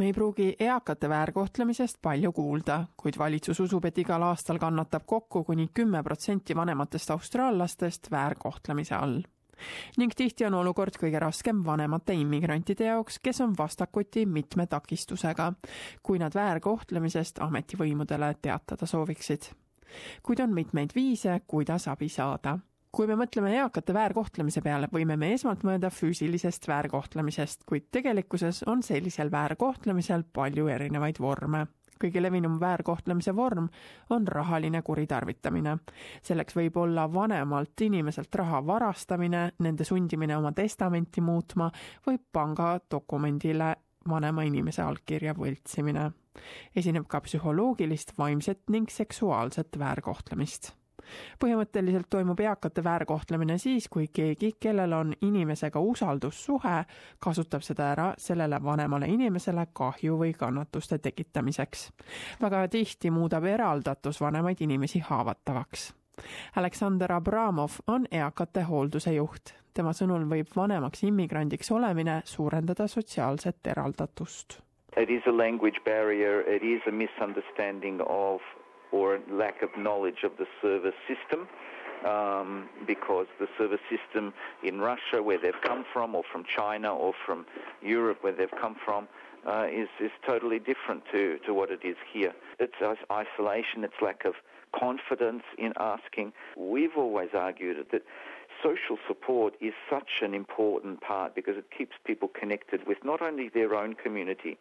me ei pruugi eakate väärkohtlemisest palju kuulda, kuid valitsus usub, et igal aastal kannatab kokku kuni kümme protsenti vanematest austraallastest väärkohtlemise all. ning tihti on olukord kõige raskem vanemate immigrantide jaoks, kes on vastakuti mitme takistusega, kui nad väärkohtlemisest ametivõimudele teatada sooviksid. kuid on mitmeid viise, kuidas abi saada kui me mõtleme eakate väärkohtlemise peale, võime me esmalt mõelda füüsilisest väärkohtlemisest, kuid tegelikkuses on sellisel väärkohtlemisel palju erinevaid vorme. kõige levinum väärkohtlemise vorm on rahaline kuritarvitamine. selleks võib olla vanemalt inimeselt raha varastamine, nende sundimine oma testamenti muutma või pangadokumendile vanema inimese allkirja võltsimine. esineb ka psühholoogilist, vaimset ning seksuaalset väärkohtlemist põhimõtteliselt toimub eakate väärkohtlemine siis, kui keegi, kellel on inimesega usaldussuhe, kasutab seda ära sellele vanemale inimesele kahju või kannatuste tekitamiseks. väga tihti muudab eraldatus vanemaid inimesi haavatavaks. Aleksander Abramov on eakate hoolduse juht. tema sõnul võib vanemaks immigrandiks olemine suurendada sotsiaalset eraldatust. It is a language barrier, it is a misunderstanding of or a lack of knowledge of the service system. Um, because the service system in Russia, where they've come from, or from China, or from Europe, where they've come from, uh, is is totally different to, to what it is here. It's isolation. It's lack of confidence in asking. We've always argued that social support is such an important part because it keeps people connected with not only their own community,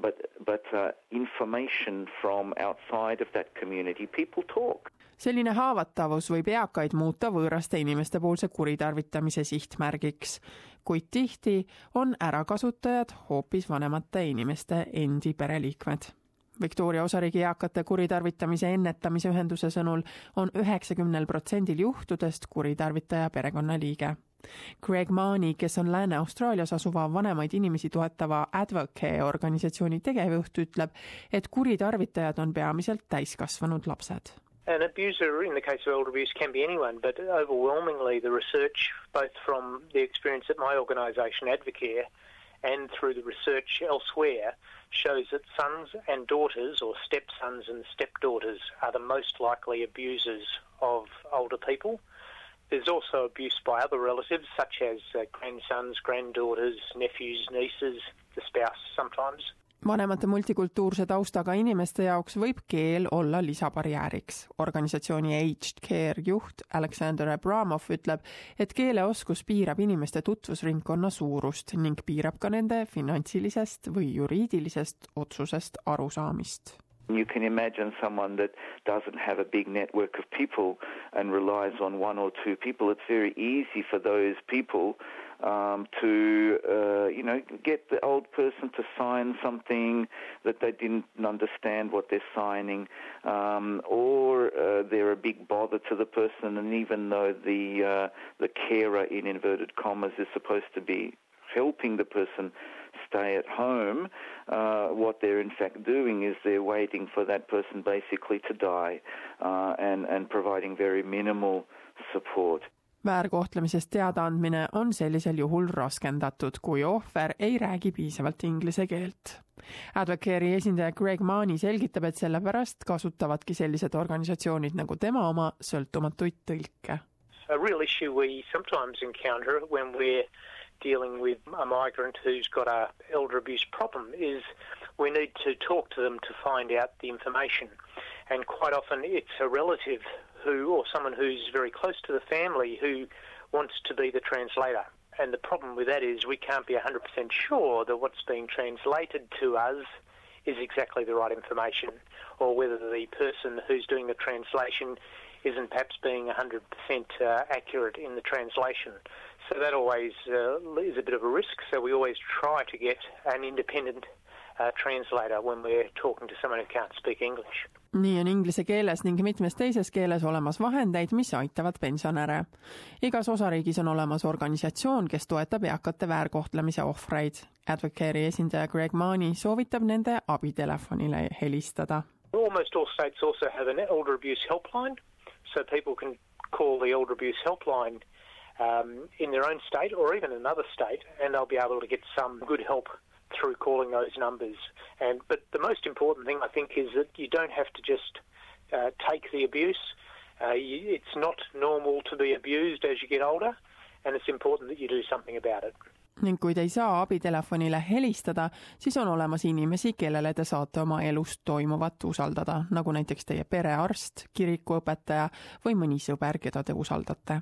but but uh, information from outside of that community. People talk. selline haavatavus võib eakaid muuta võõraste inimeste poolse kuritarvitamise sihtmärgiks, kuid tihti on ärakasutajad hoopis vanemate inimeste endi pereliikmed Victoria osariigi eakate kuritarvitamise ennetamise ühenduse sõnul on üheksakümnel protsendil juhtudest kuritarvitaja perekonnaliige. Greg Maani, kes on Lääne-Austraalias asuva vanemaid inimesi toetava Advocare organisatsiooni tegevjuht, ütleb, et kuritarvitajad on peamiselt täiskasvanud lapsed An abuser in the case of elder abuse can be anyone, but overwhelmingly the research, both from the experience at my organisation, Advocare, and through the research elsewhere, shows that sons and daughters, or stepsons and stepdaughters, are the most likely abusers of older people. There's also abuse by other relatives, such as uh, grandsons, granddaughters, nephews, nieces, the spouse sometimes. vanemate multikultuurse taustaga inimeste jaoks võib keel olla lisabarjääriks. organisatsiooni Aged Care juht Aleksander Abramov ütleb, et keeleoskus piirab inimeste tutvusringkonna suurust ning piirab ka nende finantsilisest või juriidilisest otsusest arusaamist You can imagine someone that doesn't have a big network of people and relies on one or two people. It's very easy for those people um, to, uh, you know, get the old person to sign something that they didn't understand what they're signing, um, or uh, they're a big bother to the person, and even though the uh, the carer, in inverted commas, is supposed to be helping the person stay at home, uh, what they're in fact doing is they're waiting for that person basically to die uh, and, and providing very minimal support. väärkohtlemisest teadaandmine on sellisel juhul raskendatud, kui ohver ei räägi piisavalt inglise keelt. Advocate'i esindaja Greg Maani selgitab, et sellepärast kasutavadki sellised organisatsioonid nagu tema oma sõltumatuid tõlke. A real issue we sometimes encounter when we're dealing with a migrant who's got a elder abuse problem is we need to talk to them to find out the information. And quite often it's a relative who, or someone who's very close to the family who wants to be the translator. And the problem with that is we can't be 100% sure that what's being translated to us is exactly the right information, or whether the person who's doing the translation isn't perhaps being 100% uh, accurate in the translation. So that always uh, is a bit of a risk. So we always try to get an independent uh, translator when we're talking to someone who can't speak English. nii on inglise keeles ning mitmes teises keeles olemas vahendeid, mis aitavad pensionäre. igas osariigis on olemas organisatsioon, kes toetab eakate väärkohtlemise ohvreid. Advocate'i esindaja Greg Maani soovitab nende abitelefonile helistada. Almost all states also have an elder abuse helpline, so people can call the elder abuse helpline um, in their own state or even another state, and they'll be able to get some good help through calling those numbers. And but the most important thing I think is that you don't have to just uh, take the abuse. Uh, you, it's not normal to be abused as you get older, and it's important that you do something about it. ning kui te ei saa abitelefonile helistada, siis on olemas inimesi, kellele te saate oma elus toimuvat usaldada, nagu näiteks teie perearst, kirikuõpetaja või mõni sõber, keda te usaldate.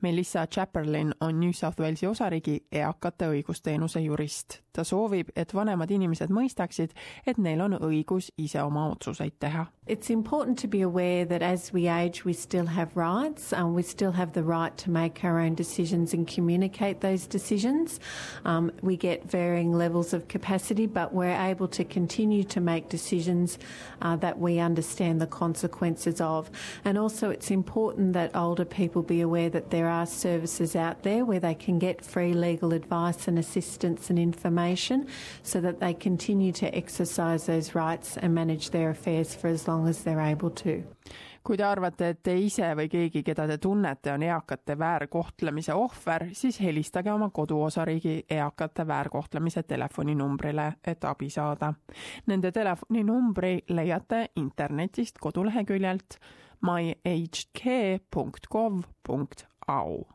Melissa Chaperlin on New South Walesi osariigi eakate õigusteenuse jurist. ta soovib, et vanemad inimesed mõistaksid, et neil on õigus ise oma otsuseid teha. It's important to be aware that as we age, we still have rights. Um, we still have the right to make our own decisions and communicate those decisions. Um, we get varying levels of capacity, but we're able to continue to make decisions uh, that we understand the consequences of. And also, it's important that older people be aware that there are services out there where they can get free legal advice and assistance and information so that they continue to exercise those rights and manage their affairs for as long as they're able to. Kui te arvate, et te ise või keegi, keda te tunnete, on eakate väärkohtlemise ohver, siis helistage oma koduosariigi eakate väärkohtlemise telefoninumbrile, et abi saada. Nende telefoninumbri leiate internetist koduleheküljelt myagedcare.gov.au